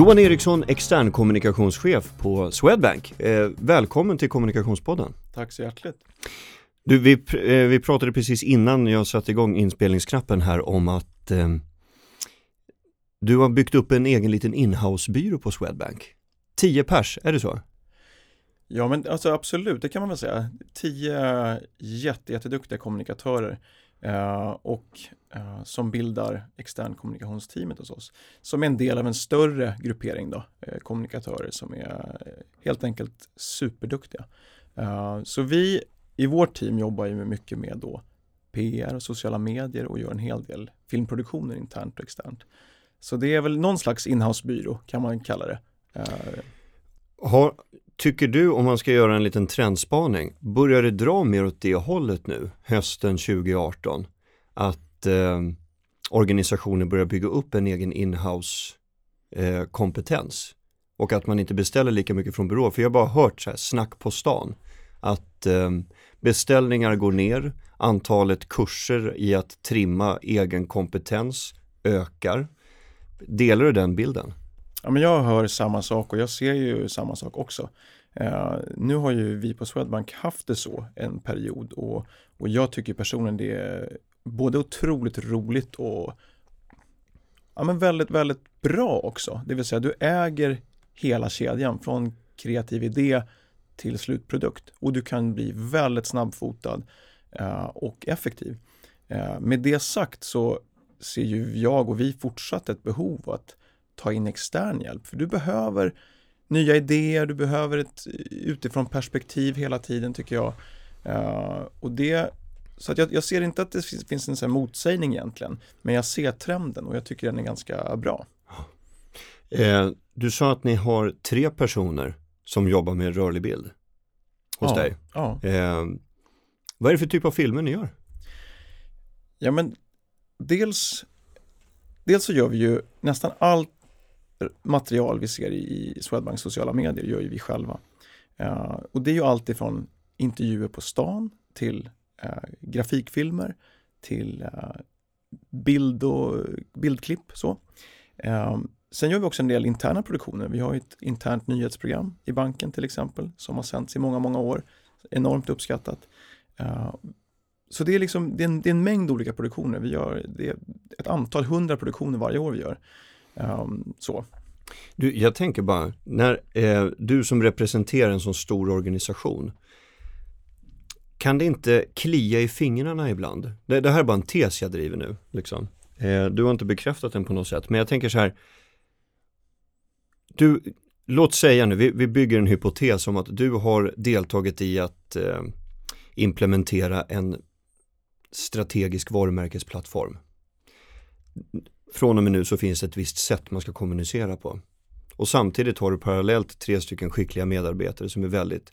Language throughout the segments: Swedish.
Johan Eriksson, extern kommunikationschef på Swedbank. Eh, välkommen till Kommunikationspodden. Tack så hjärtligt. Du, vi, eh, vi pratade precis innan jag satte igång inspelningsknappen här om att eh, du har byggt upp en egen liten inhousebyrå på Swedbank. Tio pers, är det så? Ja men alltså absolut, det kan man väl säga. Tio jätte, jätteduktiga kommunikatörer eh, och eh, som bildar extern kommunikationsteamet hos oss. Som är en del av en större gruppering då, eh, kommunikatörer som är eh, helt enkelt superduktiga. Eh, så vi i vårt team jobbar ju mycket med då PR och sociala medier och gör en hel del filmproduktioner internt och externt. Så det är väl någon slags inhousebyrå kan man kalla det. Eh, har, tycker du, om man ska göra en liten trendspaning, börjar det dra mer åt det hållet nu, hösten 2018? Att eh, organisationer börjar bygga upp en egen inhouse eh, kompetens och att man inte beställer lika mycket från byråer. För jag har bara hört så här, snack på stan att eh, beställningar går ner, antalet kurser i att trimma egen kompetens ökar. Delar du den bilden? Ja, men jag hör samma sak och jag ser ju samma sak också. Eh, nu har ju vi på Swedbank haft det så en period och, och jag tycker personligen det är både otroligt roligt och ja, men väldigt, väldigt bra också. Det vill säga du äger hela kedjan från kreativ idé till slutprodukt och du kan bli väldigt snabbfotad eh, och effektiv. Eh, med det sagt så ser ju jag och vi fortsatt ett behov att ta in extern hjälp. För du behöver nya idéer, du behöver ett eh, utifrån perspektiv hela tiden tycker jag. Eh, och det, så jag, jag, ser inte att det finns, finns en sån motsägning egentligen, men jag ser trenden och jag tycker den är ganska bra. Eh, du sa att ni har tre personer som jobbar med rörlig bild hos ja, dig. Ja. Eh, vad är det för typ av filmer ni gör? Ja men dels, dels så gör vi ju nästan allt material vi ser i Swedbanks sociala medier gör ju vi själva. Uh, och det är ju allt ifrån intervjuer på stan till Eh, grafikfilmer till eh, bild och bildklipp. Så. Eh, sen gör vi också en del interna produktioner. Vi har ett internt nyhetsprogram i banken till exempel som har sänts i många, många år. Enormt uppskattat. Så det är, liksom, det är, en, det är en mängd olika produktioner. Vi gör det är ett antal hundra produktioner varje år vi gör. Så. Du, jag tänker bara, när eh, du som representerar en sån stor organisation, kan det inte klia i fingrarna ibland? Det, det här är bara en tes jag driver nu. Liksom. Eh, du har inte bekräftat den på något sätt, men jag tänker så här, du, låt säga nu, vi, vi bygger en hypotes om att du har deltagit i att eh, implementera en strategisk varumärkesplattform från och med nu så finns det ett visst sätt man ska kommunicera på. Och samtidigt har du parallellt tre stycken skickliga medarbetare som är väldigt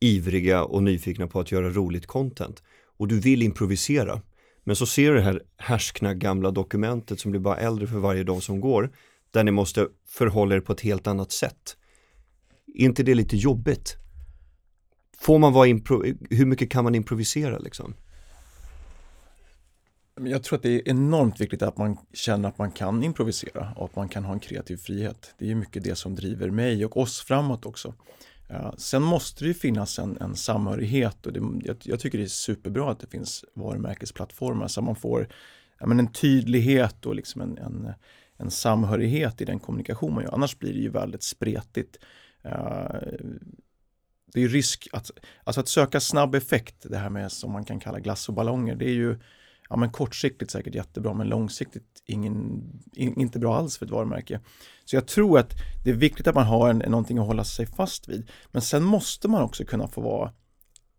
ivriga och nyfikna på att göra roligt content. Och du vill improvisera. Men så ser du det här härskna gamla dokumentet som blir bara äldre för varje dag som går. Där ni måste förhålla er på ett helt annat sätt. Är inte det lite jobbigt? Får man vara hur mycket kan man improvisera liksom? Jag tror att det är enormt viktigt att man känner att man kan improvisera och att man kan ha en kreativ frihet. Det är mycket det som driver mig och oss framåt också sen måste det ju finnas en, en samhörighet och det, jag, jag, tycker det är superbra att det finns varumärkesplattformar så man får ja, men en tydlighet och liksom en, en, en samhörighet i den kommunikation man gör. Annars blir det ju väldigt spretigt. Eh, det är risk att, alltså att söka snabb effekt, det här med som man kan kalla glass och ballonger, det är ju ja, men kortsiktigt säkert jättebra men långsiktigt ingen, in, inte bra alls för ett varumärke. Så jag tror att det är viktigt att man har en, någonting att hålla sig fast vid. Men sen måste man också kunna få vara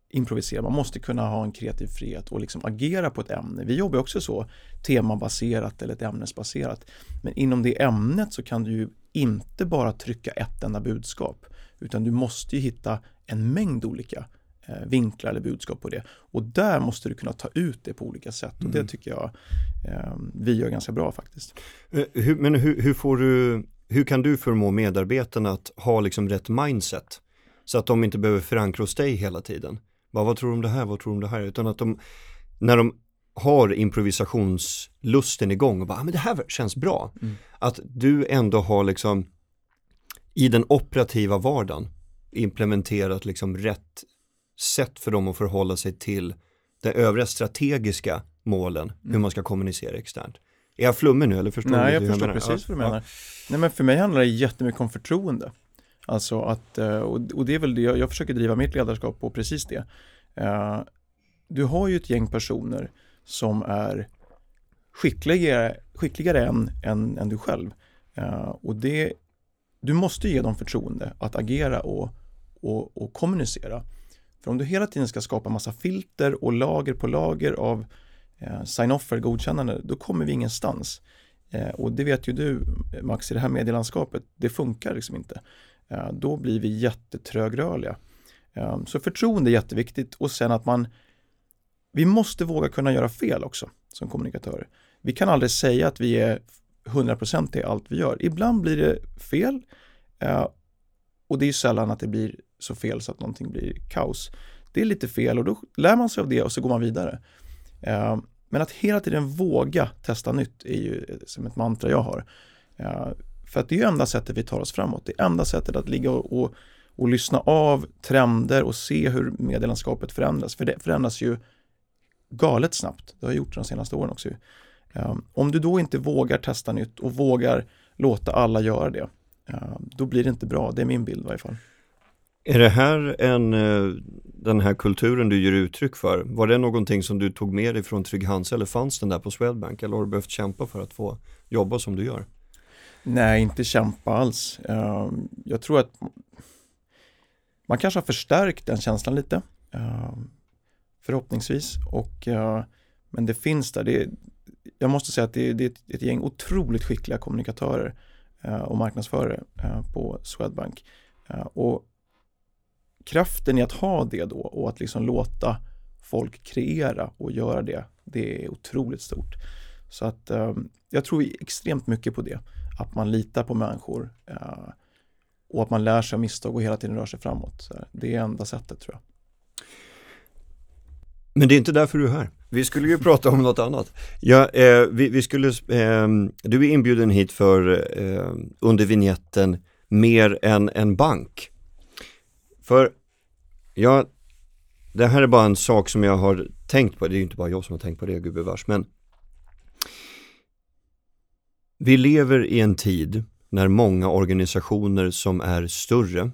improvisera, man måste kunna ha en kreativ frihet och liksom agera på ett ämne. Vi jobbar också så temabaserat eller ett ämnesbaserat. Men inom det ämnet så kan du ju inte bara trycka ett enda budskap utan du måste ju hitta en mängd olika Eh, vinklar eller budskap på det. Och där måste du kunna ta ut det på olika sätt och det mm. tycker jag eh, vi gör ganska bra faktiskt. Eh, men hur, hur, får du, hur kan du förmå medarbetarna att ha liksom rätt mindset? Så att de inte behöver förankra hos dig hela tiden. Bara, vad tror du om det här, vad tror du om det här? Utan att de, när de har improvisationslusten igång och bara, ah, men det här känns bra. Mm. Att du ändå har liksom i den operativa vardagen implementerat liksom rätt sätt för dem att förhålla sig till de övriga strategiska målen, mm. hur man ska kommunicera externt. Är jag flummig nu eller förstår Nej, du jag förstår precis vad du menar. Ja. Nej, men för mig handlar det jättemycket om förtroende. Alltså att, eh, och det är väl det jag, jag försöker driva mitt ledarskap på, precis det. Eh, du har ju ett gäng personer som är skickligare, skickligare än, än, än du själv. Eh, och det, du måste ge dem förtroende att agera och, och, och kommunicera. För om du hela tiden ska skapa massa filter och lager på lager av Eh, sign-offer, godkännande, då kommer vi ingenstans. Eh, och det vet ju du Max i det här medielandskapet, det funkar liksom inte. Eh, då blir vi jättetrögrörliga. Eh, så förtroende är jätteviktigt och sen att man vi måste våga kunna göra fel också som kommunikatörer. Vi kan aldrig säga att vi är 100% i allt vi gör. Ibland blir det fel eh, och det är sällan att det blir så fel så att någonting blir kaos. Det är lite fel och då lär man sig av det och så går man vidare. Eh, men att hela tiden våga testa nytt är ju som ett mantra jag har. Eh, för att det är ju enda sättet vi tar oss framåt. Det är enda sättet att ligga och, och, och lyssna av trender och se hur medielandskapet förändras. För det förändras ju galet snabbt. Det har gjort de senaste åren också. Eh, om du då inte vågar testa nytt och vågar låta alla göra det, då blir det inte bra. Det är min bild i varje fall. Är det här en, eh, den här kulturen du ger uttryck för, var det någonting som du tog med dig från Trygg Hansa eller fanns den där på Swedbank eller har du behövt kämpa för att få jobba som du gör? Nej, inte kämpa alls. Ehm, jag tror att man kanske har förstärkt den känslan lite. Ehm, förhoppningsvis. Och, eh, men det finns där. Det, jag måste säga att det, det är ett, ett gäng otroligt skickliga kommunikatörer eh, och marknadsförare på Swedbank. och kraften i att ha det då och att liksom låta folk kreera och göra det, det är otroligt stort. Så att ehm, jag tror extremt mycket på det, att man litar på människor eh, och att man lär sig av misstag och hela tiden rör sig framåt. Det är enda sättet tror jag. Men det är inte därför du är här. Vi skulle ju prata om något annat. Ja, eh, vi, vi, skulle, eh, du är inbjuden hit för eh, under vignetten mer än en bank. För, ja, det här är bara en sak som jag har tänkt på, det är ju inte bara jag som har tänkt på det gubevars, men vi lever i en tid när många organisationer som är större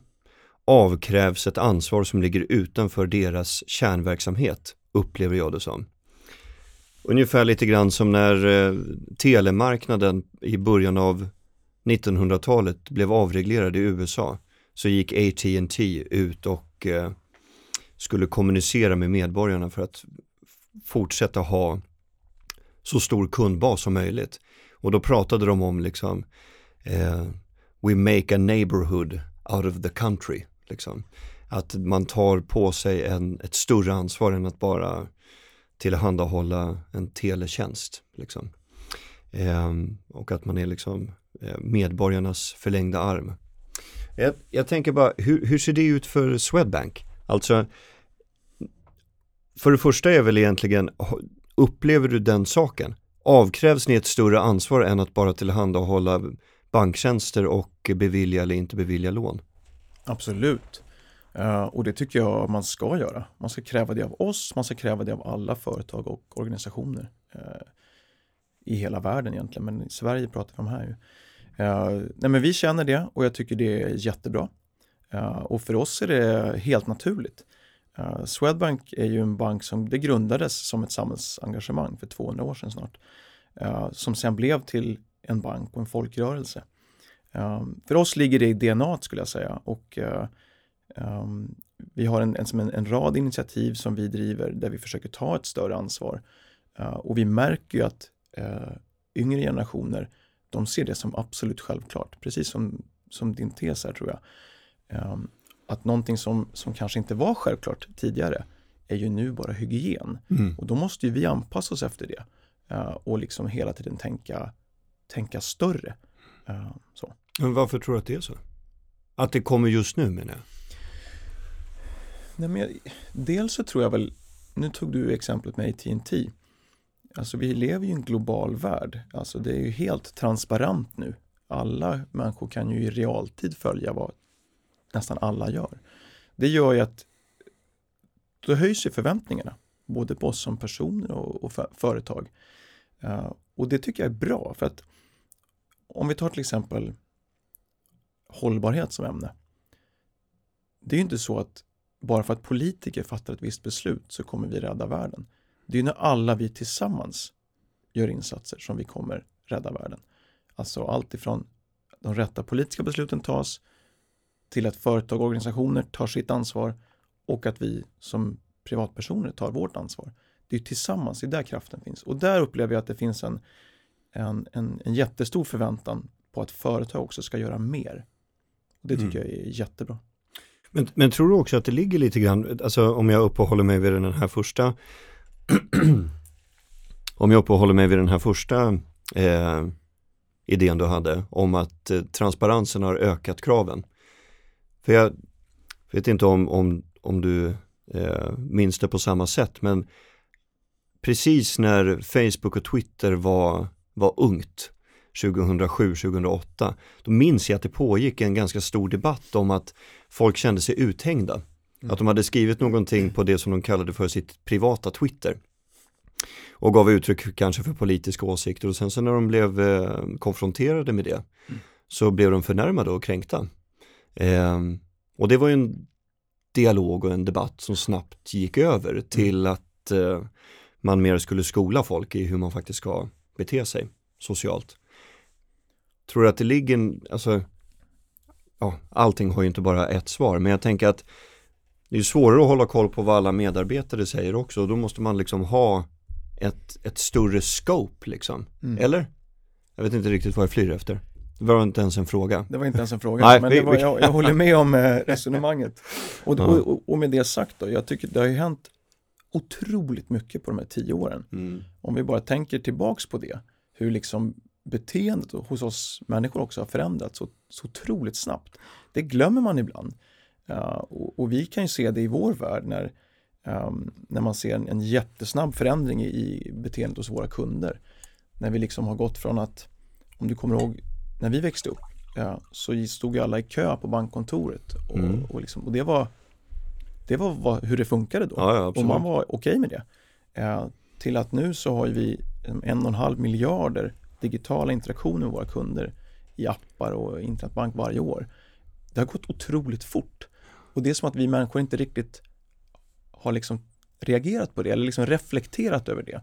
avkrävs ett ansvar som ligger utanför deras kärnverksamhet upplever jag det som. Ungefär lite grann som när eh, telemarknaden i början av 1900-talet blev avreglerad i USA så gick AT&T ut och eh, skulle kommunicera med medborgarna för att fortsätta ha så stor kundbas som möjligt. Och då pratade de om liksom eh, We make a neighborhood out of the country. Liksom att man tar på sig en, ett större ansvar än att bara tillhandahålla en teletjänst. Liksom. Eh, och att man är liksom eh, medborgarnas förlängda arm. Jag, jag tänker bara, hur, hur, ser det ut för Swedbank? Alltså, för det första är väl egentligen, upplever du den saken? Avkrävs ni ett större ansvar än att bara tillhandahålla banktjänster och bevilja eller inte bevilja lån? Absolut. Uh, och det tycker jag man ska göra. Man ska kräva det av oss, man ska kräva det av alla företag och organisationer uh, i hela världen egentligen, men i Sverige pratar vi om här ju. Uh, nej men vi känner det och jag tycker det är jättebra. Eh, och för oss är det helt naturligt. Eh, Swedbank är ju en bank som det grundades som ett samhällsengagemang för 200 år sedan snart. som sen blev till en bank och en folkrörelse. för oss ligger det i DNA skulle jag säga och Um, vi har en, en, en, rad initiativ som vi driver där vi försöker ta ett större ansvar. Uh, och vi märker ju att uh, yngre generationer, de ser det som absolut självklart, precis som, som din tes här tror jag. Um, att någonting som, som kanske inte var självklart tidigare är ju nu bara hygien. Mm. Och då måste ju vi anpassa oss efter det uh, och liksom hela tiden tänka, tänka större. så. Men varför tror du att det är så? Att det kommer just nu menar jag? Nej, men jag, dels så tror jag väl, nu tog du exemplet med AT&T. Alltså vi lever ju i en global värld. Alltså det är ju helt transparent nu alla människor kan ju i realtid följa vad nästan alla gör. Det gör ju att då höjs ju förväntningarna, både på oss som personer och, och för, företag. Uh, och det tycker jag är bra, för att om vi tar till exempel hållbarhet som ämne. Det är ju inte så att bara för att politiker fattar ett visst beslut så kommer vi rädda världen. Det är när alla vi tillsammans gör insatser som vi kommer rädda världen. Alltså allt ifrån de rätta politiska besluten tas till att företag och organisationer tar sitt ansvar och att vi som privatpersoner tar vårt ansvar. Det är tillsammans, det är där kraften finns. Och där upplever jag att det finns en, en, en, en jättestor förväntan på att företag också ska göra mer. Och det tycker mm. jag är jättebra. Men, men tror du också att det ligger lite grann, alltså om jag uppehåller mig vid den här första om jag uppehåller mig vid den här första eh, idén du hade om att eh, transparensen har ökat kraven. För jag vet inte om, om, om du eh, minns det på samma sätt men precis när Facebook och Twitter var, var ungt 2007-2008 då minns jag att det pågick en ganska stor debatt om att folk kände sig uthängda. Mm. Att de hade skrivit någonting på det som de kallade för sitt privata Twitter och gav uttryck kanske för politiska åsikter och sen så när de blev eh, konfronterade med det mm. så blev de förnärmade och kränkta. Eh, och det var ju en dialog och en debatt som snabbt gick över mm. till att eh, man mer skulle skola folk i hur man faktiskt ska bete sig socialt. Tror du att det ligger, alltså, ja, allting har ju inte bara ett svar, men jag tänker att det är svårare att hålla koll på vad alla medarbetare säger också och då måste man liksom ha ett, ett större scope liksom. Mm. Eller? Jag vet inte riktigt vad jag flyr efter. Det var inte ens en fråga. Det var inte ens en fråga, Nej, men vi, var, jag, jag, håller med om eh, resonemanget. Och, ja. och, och, med det sagt då, jag tycker det har ju hänt otroligt mycket på de här tio åren. Mm. Om vi bara tänker tillbaks på det, hur liksom beteendet hos oss människor också har förändrats så, så otroligt snabbt. Det glömmer man ibland. Uh, och, och, vi kan ju se det i vår värld när um, när man ser en, en jättesnabb förändring i, i beteendet hos våra kunder. När vi liksom har gått från att, om du kommer ihåg, när vi växte upp ja, så stod ju alla i kö på bankkontoret och, mm. och, liksom, och det var det var vad, hur det funkade då ja, ja, och man var okej okay med det. Uh, till att nu så har vi en och en halv miljarder digitala interaktioner med våra kunder i appar och internetbank varje år. Det har gått otroligt fort. Och det är som att vi människor inte riktigt har liksom reagerat på det eller liksom reflekterat över det.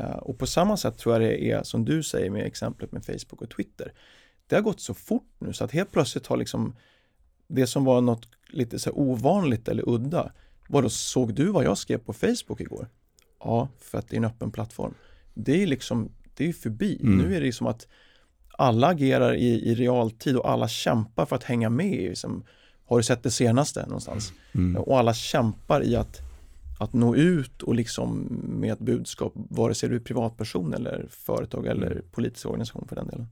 Uh, och på samma sätt tror jag det är som du säger med exemplet med Facebook och Twitter. Det har gått så fort nu så att helt plötsligt har liksom det som var något lite så ovanligt eller udda. Vadå, såg du vad jag skrev på Facebook igår? Ja, för att det är en öppen plattform. Det är liksom, det är förbi. Mm. Nu är det som att alla agerar i, i realtid och alla kämpar för att hänga med. Liksom, har du sett det senaste någonstans? Mm. Och alla kämpar i att att nå ut och liksom med ett budskap, vare sig du är privatperson eller företag eller mm. politisk organisation för den delen.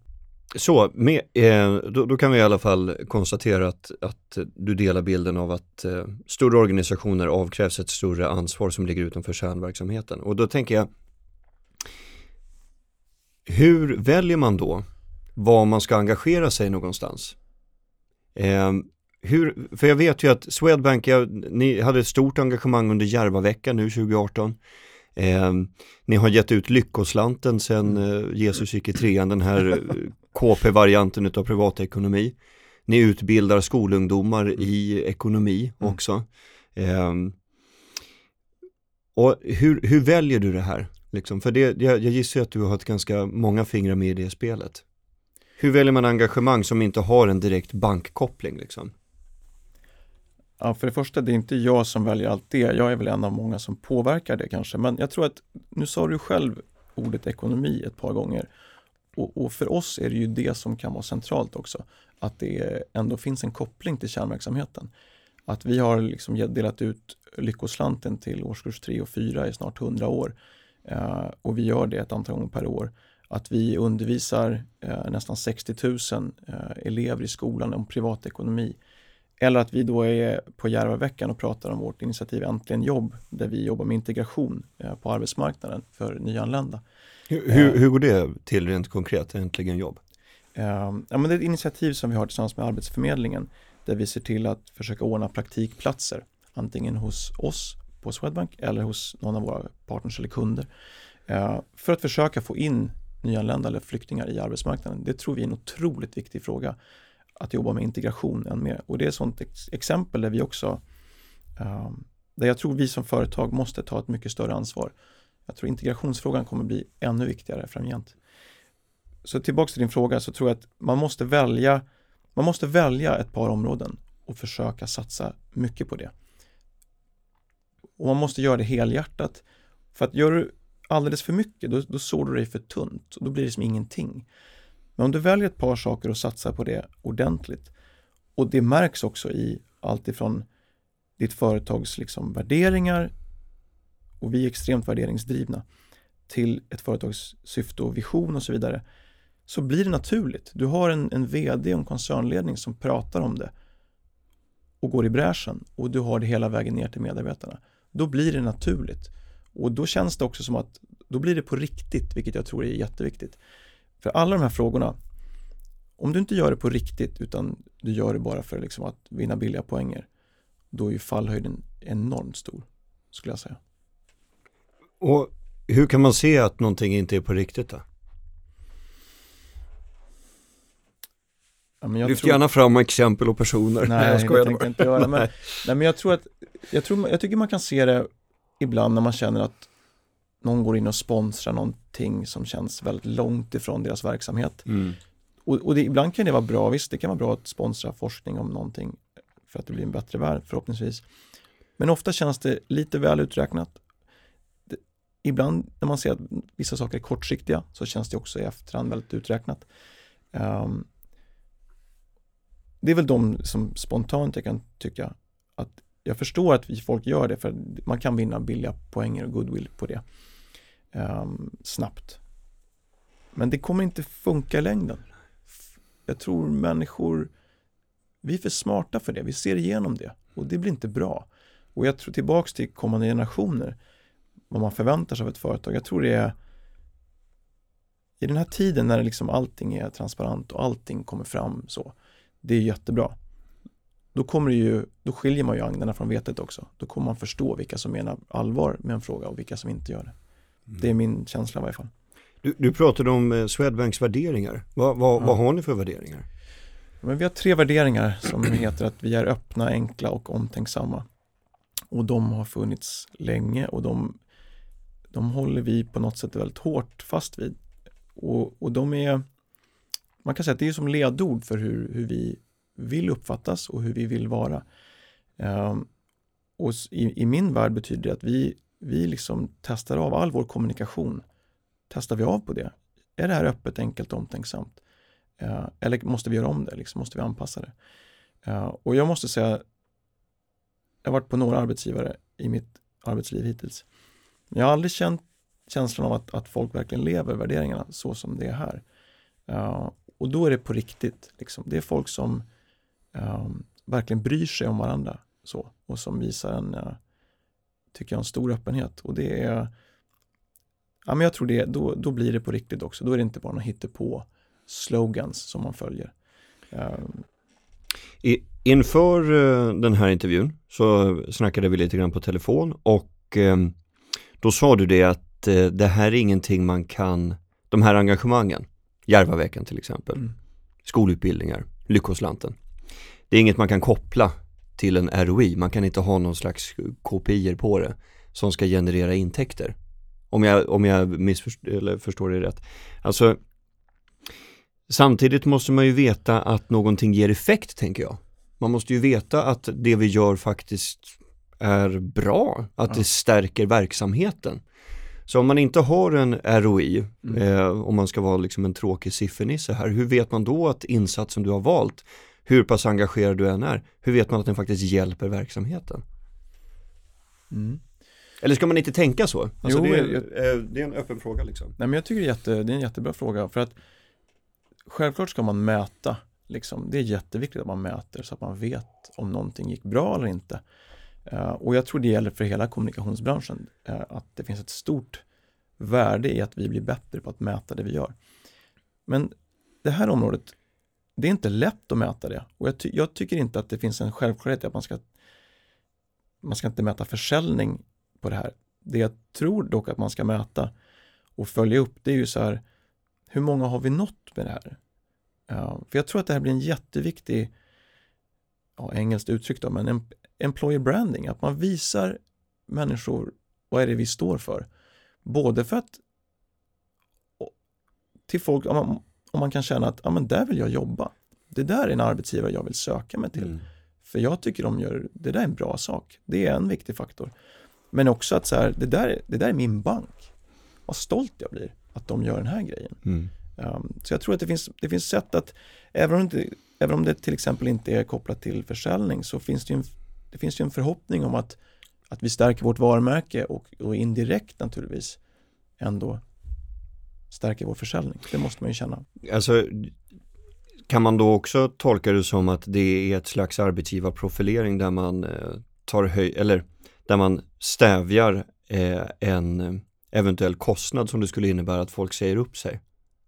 Så, med, eh, då, då, kan vi i alla fall konstatera att, att du delar bilden av att eh, större organisationer avkrävs ett större ansvar som ligger utanför kärnverksamheten. Och då tänker jag, hur väljer man då var man ska engagera sig någonstans? Eh, hur, för jag vet ju att Swedbank, jag, ni hade ett stort engagemang under Järvaveckan nu 2018. Eh, ni har gett ut Lyckoslanten sen eh, Jesus gick i trean, den här eh, KP-varianten utav privatekonomi. Ni utbildar skolungdomar i ekonomi mm. också. Eh, och hur, hur väljer du det här? Liksom? För det, jag, jag gissar att du har ett ganska många fingrar med i det spelet. Hur väljer man engagemang som inte har en direkt bankkoppling? Liksom? Ja, för det första, det är inte jag som väljer allt det. Jag är väl en av många som påverkar det kanske. Men jag tror att, nu sa du själv ordet ekonomi ett par gånger. Och, och, för oss är det ju det som kan vara centralt också. Att det ändå finns en koppling till kärnverksamheten. Att vi har liksom delat ut Lyckoslanten till årskurs 3 och 4 i snart 100 år. Eh, och vi gör det ett antal gånger per år. Att vi undervisar eh, nästan 60 000 eh, elever i skolan om privatekonomi eller att vi då är på Järvaveckan och pratar om vårt initiativ Äntligen jobb, där vi jobbar med integration eh, på arbetsmarknaden för nyanlända. Hur, hur, hur går det till rent konkret, Äntligen jobb? Uh, ja, men det är ett initiativ som vi har tillsammans med Arbetsförmedlingen där vi ser till att försöka ordna praktikplatser antingen hos oss på Swedbank eller hos någon av våra partners eller kunder för att försöka få in nyanlända eller flyktingar i arbetsmarknaden. Det tror vi är en otroligt viktig fråga att jobba med integration än mer. Och det är ett sådant ex exempel där vi också uh, där jag tror vi som företag måste ta ett mycket större ansvar. Jag tror integrationsfrågan kommer bli ännu viktigare framgent. Så tillbaks till din fråga så tror jag att man måste välja man måste välja ett par områden och försöka satsa mycket på det. Och man måste göra det helhjärtat. För att gör du alldeles för mycket, då, då sår du dig för tunt och då blir det som ingenting. Men om du väljer ett par saker och satsar på det ordentligt och det märks också i allt ifrån ditt företags liksom värderingar och vi är extremt värderingsdrivna till ett företags syfte och vision och så vidare så blir det naturligt. Du har en, en VD och en koncernledning som pratar om det och går i bräschen och du har det hela vägen ner till medarbetarna. Då blir det naturligt och då känns det också som att då blir det på riktigt, vilket jag tror är jätteviktigt. För alla de här frågorna, om du inte gör det på riktigt utan du gör det bara för liksom att vinna billiga poänger, då är ju fallhöjden enormt stor, skulle jag säga. Och hur kan man se att någonting inte är på riktigt då? Ja, Lyft tror... gärna fram exempel och personer. Nej, jag skojar det tänkte jag inte göra. Men, nej. men jag tror att, jag, tror, jag tycker man kan se det ibland när man känner att någon går in och sponsrar någonting som känns väldigt långt ifrån deras verksamhet. Mm. Och, och det, ibland kan det vara bra, visst det kan vara bra att sponsra forskning om någonting för att det blir en bättre värld förhoppningsvis. Men ofta känns det lite väl uträknat. Det, ibland när man ser att vissa saker är kortsiktiga så känns det också i efterhand väldigt uträknat. Um, det är väl de som spontant jag kan tycka att jag förstår att folk gör det för man kan vinna billiga poänger och goodwill på det um, snabbt. Men det kommer inte funka i längden. Jag tror människor vi är för smarta för det, vi ser igenom det och det blir inte bra. Och jag tror tillbaks till kommande generationer, vad man förväntar sig av ett företag. Jag tror det är i den här tiden när liksom allting är transparent och allting kommer fram så, det är jättebra. Då kommer ju, då skiljer man ju agnarna från vetet också. Då kommer man förstå vilka som menar allvar med en fråga och vilka som inte gör det. Mm. Det är min känsla i varje fall. Du, du pratade om eh, Swedbanks värderingar. Vad, vad, ja. vad har ni för värderingar? Men vi har tre värderingar som heter att vi är öppna, enkla och omtänksamma. Och de har funnits länge och de, de håller vi på något sätt väldigt hårt fast vid. Och, och de är, man kan säga att det är som ledord för hur, hur vi vill uppfattas och hur vi vill vara. Ehm, och i, i, min värld betyder det att vi, vi liksom testar av all vår kommunikation. Testar vi av på det? Är det här öppet, enkelt och omtänksamt? Ehm, eller måste vi göra om det? Liksom, måste vi anpassa det? Ehm, och jag måste säga, jag har varit på några arbetsgivare i mitt arbetsliv hittills. Men jag har aldrig känt känslan av att, att folk verkligen lever värderingarna så som det är här. Uh, och då är det på riktigt. Liksom. Det är folk som um, verkligen bryr sig om varandra så och som visar en, uh, tycker jag, en stor öppenhet. Och det är, ja men jag tror det, då, då blir det på riktigt också. Då är det inte bara något på slogans som man följer. Um, I, inför uh, den här intervjun så snackade vi lite grann på telefon och um, då sa du det att uh, det här är ingenting man kan, de här engagemangen, Järvaveckan till exempel, mm. skolutbildningar, Lyckoslanten. Det är inget man kan koppla till en ROI, man kan inte ha någon slags KPI på det som ska generera intäkter. Om jag, om jag missförstår eller förstår det rätt. Alltså, samtidigt måste man ju veta att någonting ger effekt, tänker jag. Man måste ju veta att det vi gör faktiskt är bra, att det stärker verksamheten. Så om man inte har en ROI, mm. eh, om man ska vara liksom en tråkig siffernisse här, hur vet man då att insatsen du har valt, hur pass engagerad du än är, hur vet man att den faktiskt hjälper verksamheten? Mm. Eller ska man inte tänka så? Alltså jo, det, är, jag, eh, det är en öppen fråga liksom. Nej men jag tycker det är, jätte, det är en jättebra fråga för att självklart ska man mäta, liksom. det är jätteviktigt att man mäter så att man vet om någonting gick bra eller inte. Uh, och jag tror det gäller för hela kommunikationsbranschen, uh, att det finns ett stort värde i att vi blir bättre på att mäta det vi gör. Men det här området, det är inte lätt att mäta det. Och jag, ty jag tycker inte att det finns en självklarhet i att man ska, man ska inte mäta försäljning på det här. Det jag tror dock att man ska mäta och följa upp, det är ju så här, hur många har vi nått med det här? Uh, för jag tror att det här blir en jätteviktig, ja, engelskt uttryck då, men employer branding, att man visar människor vad är det vi står för. Både för att till folk, om man, om man kan känna att ja, men där vill jag jobba. Det där är en arbetsgivare jag vill söka mig till. Mm. För jag tycker de gör, det där är en bra sak. Det är en viktig faktor. Men också att så här, det där, det där är min bank. Vad stolt jag blir att de gör den här grejen. Mm. Um, så jag tror att det finns, det finns sätt att, även om, det, även om det till exempel inte är kopplat till försäljning så finns det ju en, det finns ju en förhoppning om att, att vi stärker vårt varumärke och, och indirekt naturligtvis ändå stärker vår försäljning. Det måste man ju känna. Alltså, kan man då också tolka det som att det är ett slags arbetsgivarprofilering där man eh, tar höj eller där man stävjar eh, en eventuell kostnad som det skulle innebära att folk säger upp sig.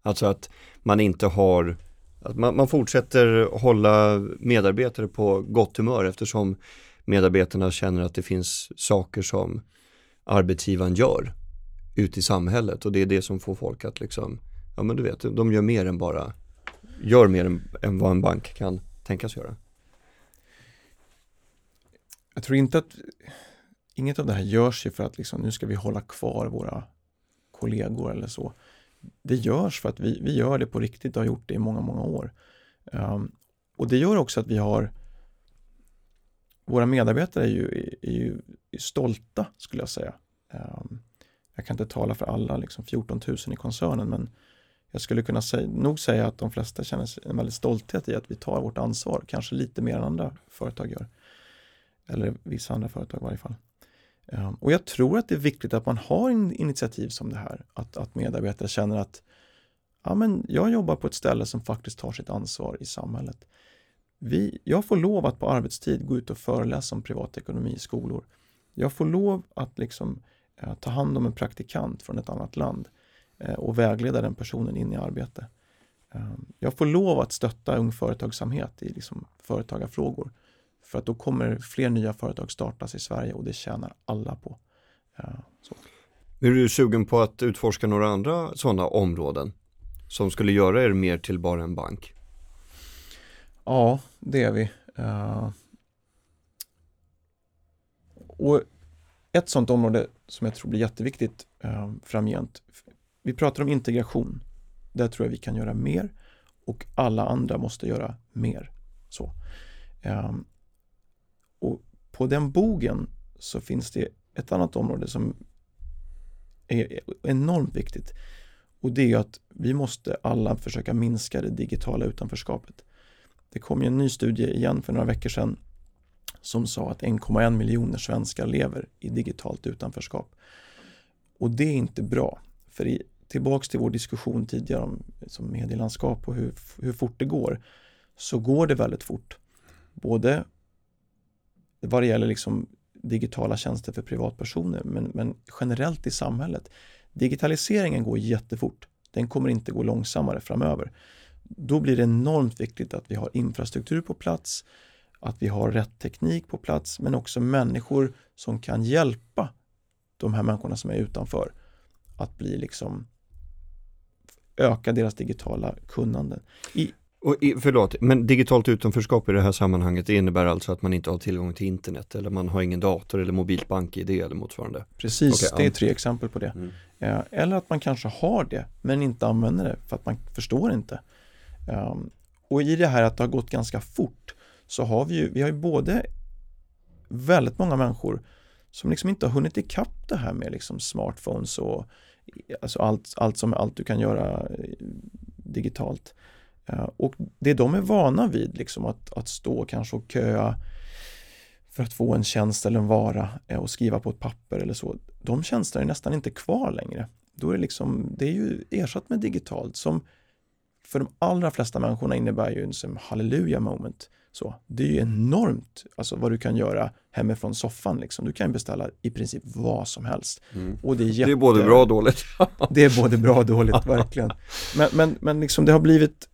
Alltså att man inte har, att man, man fortsätter hålla medarbetare på gott humör eftersom medarbetarna känner att det finns saker som arbetsgivaren gör ut i samhället och det är det som får folk att liksom, ja men du vet, de gör mer än bara, gör mer än, än vad en bank kan tänkas göra. Jag tror inte att inget av det här görs ju för att liksom, nu ska vi hålla kvar våra kollegor eller så. Det görs för att vi, vi gör det på riktigt och har gjort det i många, många år. Um, och det gör också att vi har våra medarbetare är ju, är ju stolta skulle jag säga. Um, jag kan inte tala för alla liksom 14 000 i koncernen men jag skulle kunna säga, nog säga att de flesta känner en väldigt stolthet i att vi tar vårt ansvar, kanske lite mer än andra företag gör. Eller vissa andra företag i varje fall. Ehm, och jag tror att det är viktigt att man har en initiativ som det här, att, att medarbetare känner att ja, men jag jobbar på ett ställe som faktiskt tar sitt ansvar i samhället. Vi, jag får lov att på arbetstid gå ut och föreläsa om privatekonomi i skolor. Jag får lov att liksom Eh, ta hand om en praktikant från ett annat land eh, och vägleda den personen in i arbete. Eh, jag får lov att stötta ung företagsamhet i liksom företagarfrågor för att då kommer fler nya företag startas i Sverige och det tjänar alla på. Så. Är du sugen på att utforska några andra sådana områden som skulle göra er mer till bara en bank? Ja, det är vi. Och ett sådant område som jag tror blir jätteviktigt eh, framgent. Vi pratar om integration. Där tror jag vi kan göra mer och alla andra måste göra mer. Så. Eh, och på den bogen så finns det ett annat område som är enormt viktigt och det är att vi måste alla försöka minska det digitala utanförskapet. Det kom ju en ny studie igen för några veckor sedan som sa att 1,1 miljoner svenskar lever i digitalt utanförskap. Och det är inte bra. För i, tillbaks till vår diskussion tidigare om som medielandskap och hur, hur fort det går, så går det väldigt fort. Både vad det gäller liksom digitala tjänster för privatpersoner, men, men generellt i samhället. Digitaliseringen går jättefort. Den kommer inte gå långsammare framöver. Då blir det enormt viktigt att vi har infrastruktur på plats, att vi har rätt teknik på plats men också människor som kan hjälpa de här människorna som är utanför att bli liksom öka deras digitala kunnande. I, och i, förlåt, men digitalt utanförskap i det här sammanhanget det innebär alltså att man inte har tillgång till internet eller man har ingen dator eller mobilt bank-id eller motsvarande? Precis, okay, det är tre exempel på det. Mm. Eh, eller att man kanske har det men inte använder det för att man förstår inte. Um, och i det här att det har gått ganska fort så har vi ju, vi har ju både väldigt många människor som liksom inte har hunnit ikapp det här med liksom smartphones och alltså allt, allt som allt du kan göra eh, digitalt. Eh, och det de är vana vid, liksom att, att stå kanske och köa för att få en tjänst eller en vara eh, och skriva på ett papper eller så, de tjänsterna är nästan inte kvar längre. Då är det liksom, det är ju ersatt med digitalt som för de allra flesta människorna innebär ju en halleluja moment. Så, det är ju enormt alltså, vad du kan göra hemifrån soffan. Liksom. Du kan beställa i princip vad som helst. Mm. Och det, är jätte... det är både bra och dåligt. det är både bra och dåligt, verkligen. Men, men, men liksom, det har blivit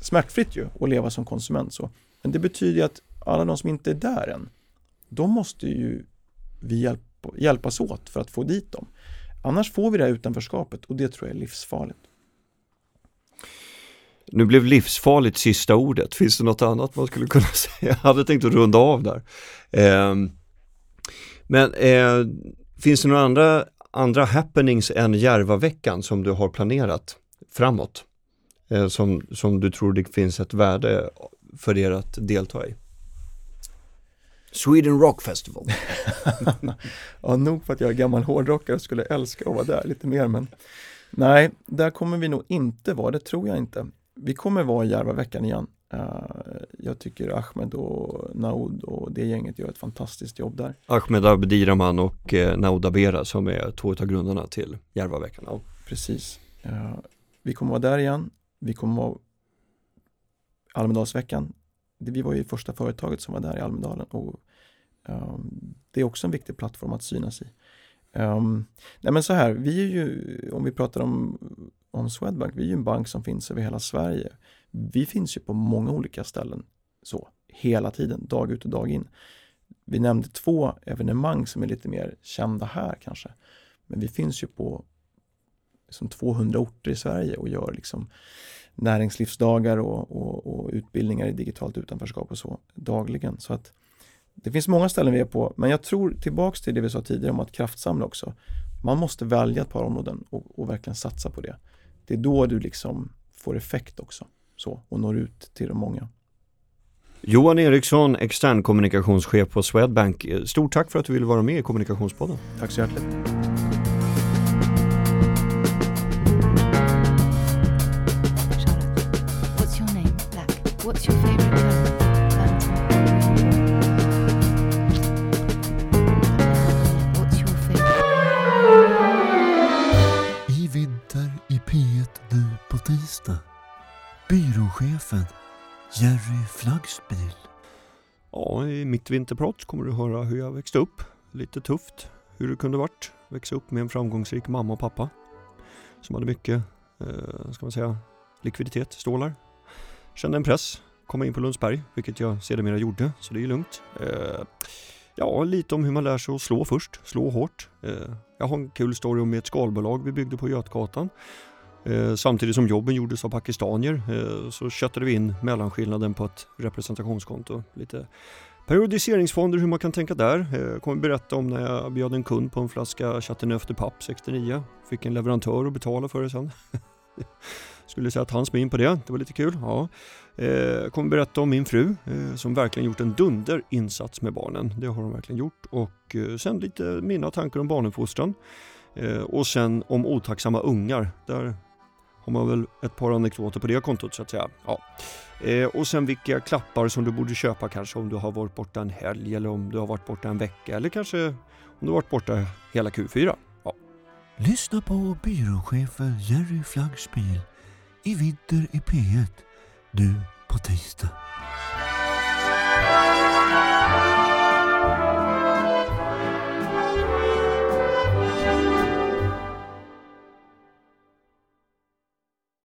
smärtfritt ju att leva som konsument så. Men det betyder ju att alla de som inte är där än, de måste ju vi hjälp, hjälpas åt för att få dit dem. Annars får vi det här utanförskapet och det tror jag är livsfarligt. Nu blev livsfarligt sista ordet. Finns det något annat man skulle kunna säga? Jag hade tänkt att runda av där. Eh, men eh, finns det några andra, andra happenings än Järvaveckan som du har planerat framåt? Eh, som, som du tror det finns ett värde för er att delta i? Sweden Rock Festival. ja, nog för att jag är gammal hårdrockare och skulle älska att vara där lite mer men Nej, där kommer vi nog inte vara, det tror jag inte. Vi kommer vara i Järvaveckan igen. Uh, jag tycker Ahmed och Naud och det gänget gör ett fantastiskt jobb där. Ahmed Abdiraman och eh, Naud Abera som är två av grundarna till Järvaveckan. Ja. Precis. Uh, vi kommer vara där igen. Vi kommer vara Almedalsveckan. Vi var ju första företaget som var där i Almedalen och um, det är också en viktig plattform att synas i. Um, nej men så här, vi är ju, om vi pratar om, om Swedbank, vi är ju en bank som finns över hela Sverige. Vi finns ju på många olika ställen så, hela tiden, dag ut och dag in. Vi nämnde två evenemang som är lite mer kända här kanske. Men vi finns ju på liksom 200 orter i Sverige och gör liksom näringslivsdagar och, och, och utbildningar i digitalt utanförskap och så dagligen. Så att det finns många ställen vi är på, men jag tror tillbaks till det vi sa tidigare om att kraftsamla också. Man måste välja ett par områden och, och verkligen satsa på det. Det är då du liksom får effekt också så, och når ut till de många. Johan Eriksson, extern kommunikationschef på Swedbank. Stort tack för att du ville vara med i Kommunikationspodden. Tack så hjärtligt. Chefen Jerry Flagspil. Ja, i mitt vinterprat kommer du höra hur jag växte upp. Lite tufft hur det kunde varit. Växa upp med en framgångsrik mamma och pappa. Som hade mycket, eh, ska man säga, likviditet, stålar. Kände en press, komma in på Lundsberg, vilket jag sedermera gjorde, så det är ju lugnt. Eh, ja, lite om hur man lär sig att slå först, slå hårt. Eh, jag har en kul story om ett skalbolag vi byggde på Götgatan Eh, samtidigt som jobben gjordes av pakistanier eh, så köttade vi in mellanskillnaden på ett representationskonto. Lite periodiseringsfonder, hur man kan tänka där. Jag kommer berätta om när jag bjöd en kund på en flaska Chateauneuf de Pape 69. Fick en leverantör att betala för det sen. Skulle säga att han smin på det, det var lite kul. Ja. Jag kommer berätta om min fru som verkligen gjort en dunder insats med barnen. Det har hon verkligen gjort. Och sen lite mina tankar om barnuppfostran. Och sen om otacksamma ungar. Där har man väl ett par anekdoter på det kontot så att säga. Ja. Eh, och sen vilka klappar som du borde köpa kanske om du har varit borta en helg eller om du har varit borta en vecka eller kanske om du har varit borta hela Q4. Ja. Lyssna på byråchefen Jerry Flaggspil i Vinter i P1 nu på tisdag.